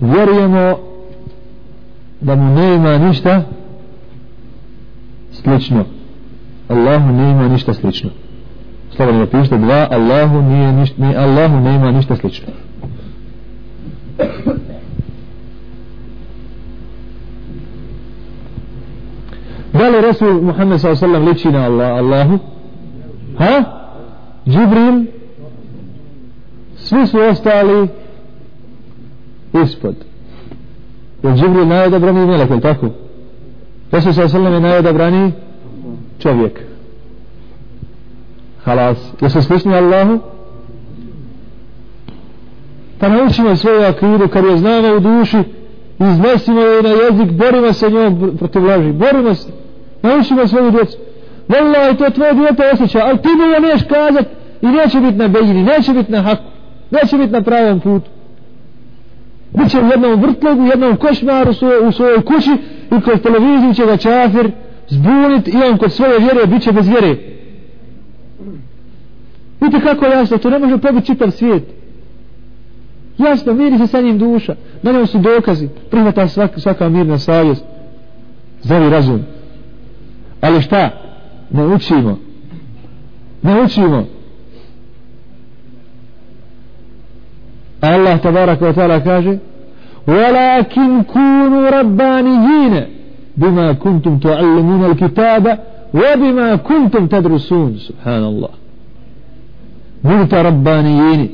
vjerujemo da mu ne ima ništa slično. Allahu ne ima ništa slično. Slobodno napišite dva Allahu nije ništa ne, Allahu ne ima ništa slično. Da li Resul Muhammed s.a.v. liči na Allah, Allahu? Ha? Džibril? Svi su ostali ispod jer Džibril najodabrani melek, je tako? Resul s.a.v. je najodabrani čovjek halas jesu slični Allahu pa naučimo svoju akidu kad je znamo u duši iznesimo je na jezik borimo se njom protiv laži borimo se naučimo svoju djecu Wallahi, to tvoje djete osjeća, ali ti mu ne neš kazat i neće biti na bejini, neće biti na haku, neće biti na pravom putu. Biće u jednom vrtlogu, u jednom košmaru svoj, u svojoj kući i kroz televiziju će ga čafir zbunit i on kod svoje vjere bit će bez vjere. Vidite kako je jasno, to ne može pobiti čitav svijet. Jasno, miri se sa njim duša. Na njom su dokazi. Prihvata svaka, svaka mirna savjest. Zdravi razum. Ali šta? Ne učimo. Ne učimo. Allah tabaraka wa ta'ala kaže ولكن كونوا ربانيين بما كنتم تعلمون الكتاب وبما كنتم تدرسون سبحان الله budite rabbanijini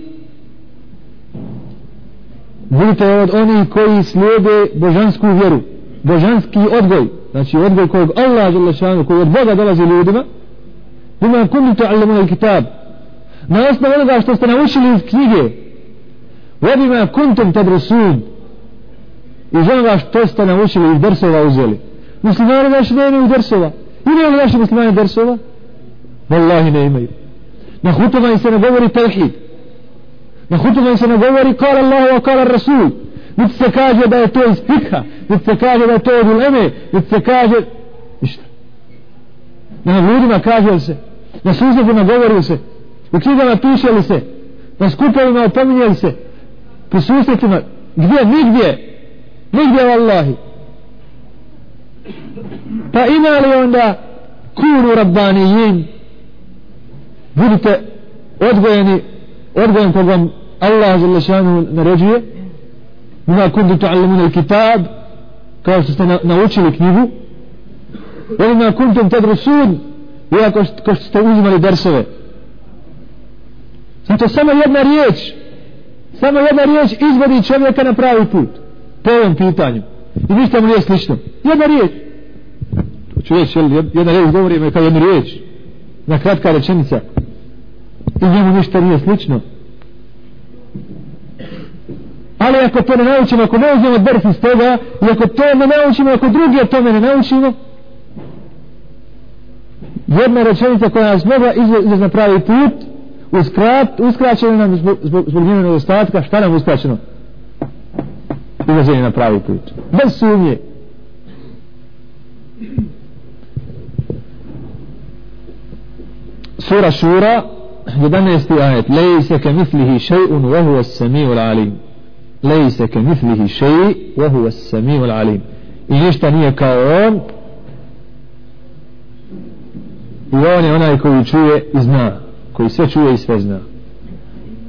budite od onih koji slijede božansku vjeru božanski odgoj znači odgoj kojeg Allah žele šanu koji od Boga dolazi ljudima bima kundu ta'allamuna kitab na osnovu onoga što ste naučili iz knjige wabima kuntum tadrusun iz onoga što ste naučili iz drsova uzeli. Muslimani naši ne imaju drsova imaju li naši muslimani drsova wallahi ne imaju. Na hutubama se ne govori tevhid. Na hutubama se ne govori kala Allah wa kala Rasul. Niti se kaže da je to iz fikha niti se kaže da je to od uleme niti se kaže ništa. Na ljudima kaže se na susjedima govori se u knjigama piše li se na skupovima opominje se pri susretima gdje, nigdje nigdje vallahi pa ima li onda kunu rabbanijin budite odgojeni odgojen kog vam Allah za lešanu naređuje. Ima kundu al-kitab kao što ste na, naučili knjigu. Ili ima kuntum tadrusun iako što ste uzimali dersove. Znači samo jedna riječ samo jedna riječ izvodi čovjeka na pravi put po ovom pitanju. I ništa mu nije slično. Jedna riječ. To ću reći jedna riječ govori kao jedna riječ. Na kratka rečenica. I njemu ništa nije slično. Ali ako to ne naučimo ako ne uzmemo ders iz toga i ako to ne naučimo ako drugi od tome ne naučimo jedna rečenica koja nas mogla izvesti na pravi put uskrat, uskraćeno nam zbog, zbog, zbog nedostatka šta nam uskraćeno? Izlaženje na pravi put. Bez sumnje. Sura šura 11. ajet. Lejse ke mislihi še'un wa huwa samiu l'alim lejse ke mislihi še'i wa huwa samiu l'alim i ništa nije kao on. I on je onaj koji čuje i zna koji sve čuje i sve zna.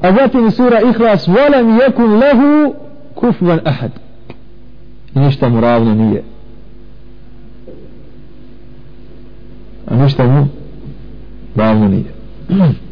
A zatim sura ihlas volem jekun lehu kufvan ahad. I ništa mu ravno nije. A ništa mu ravno nije.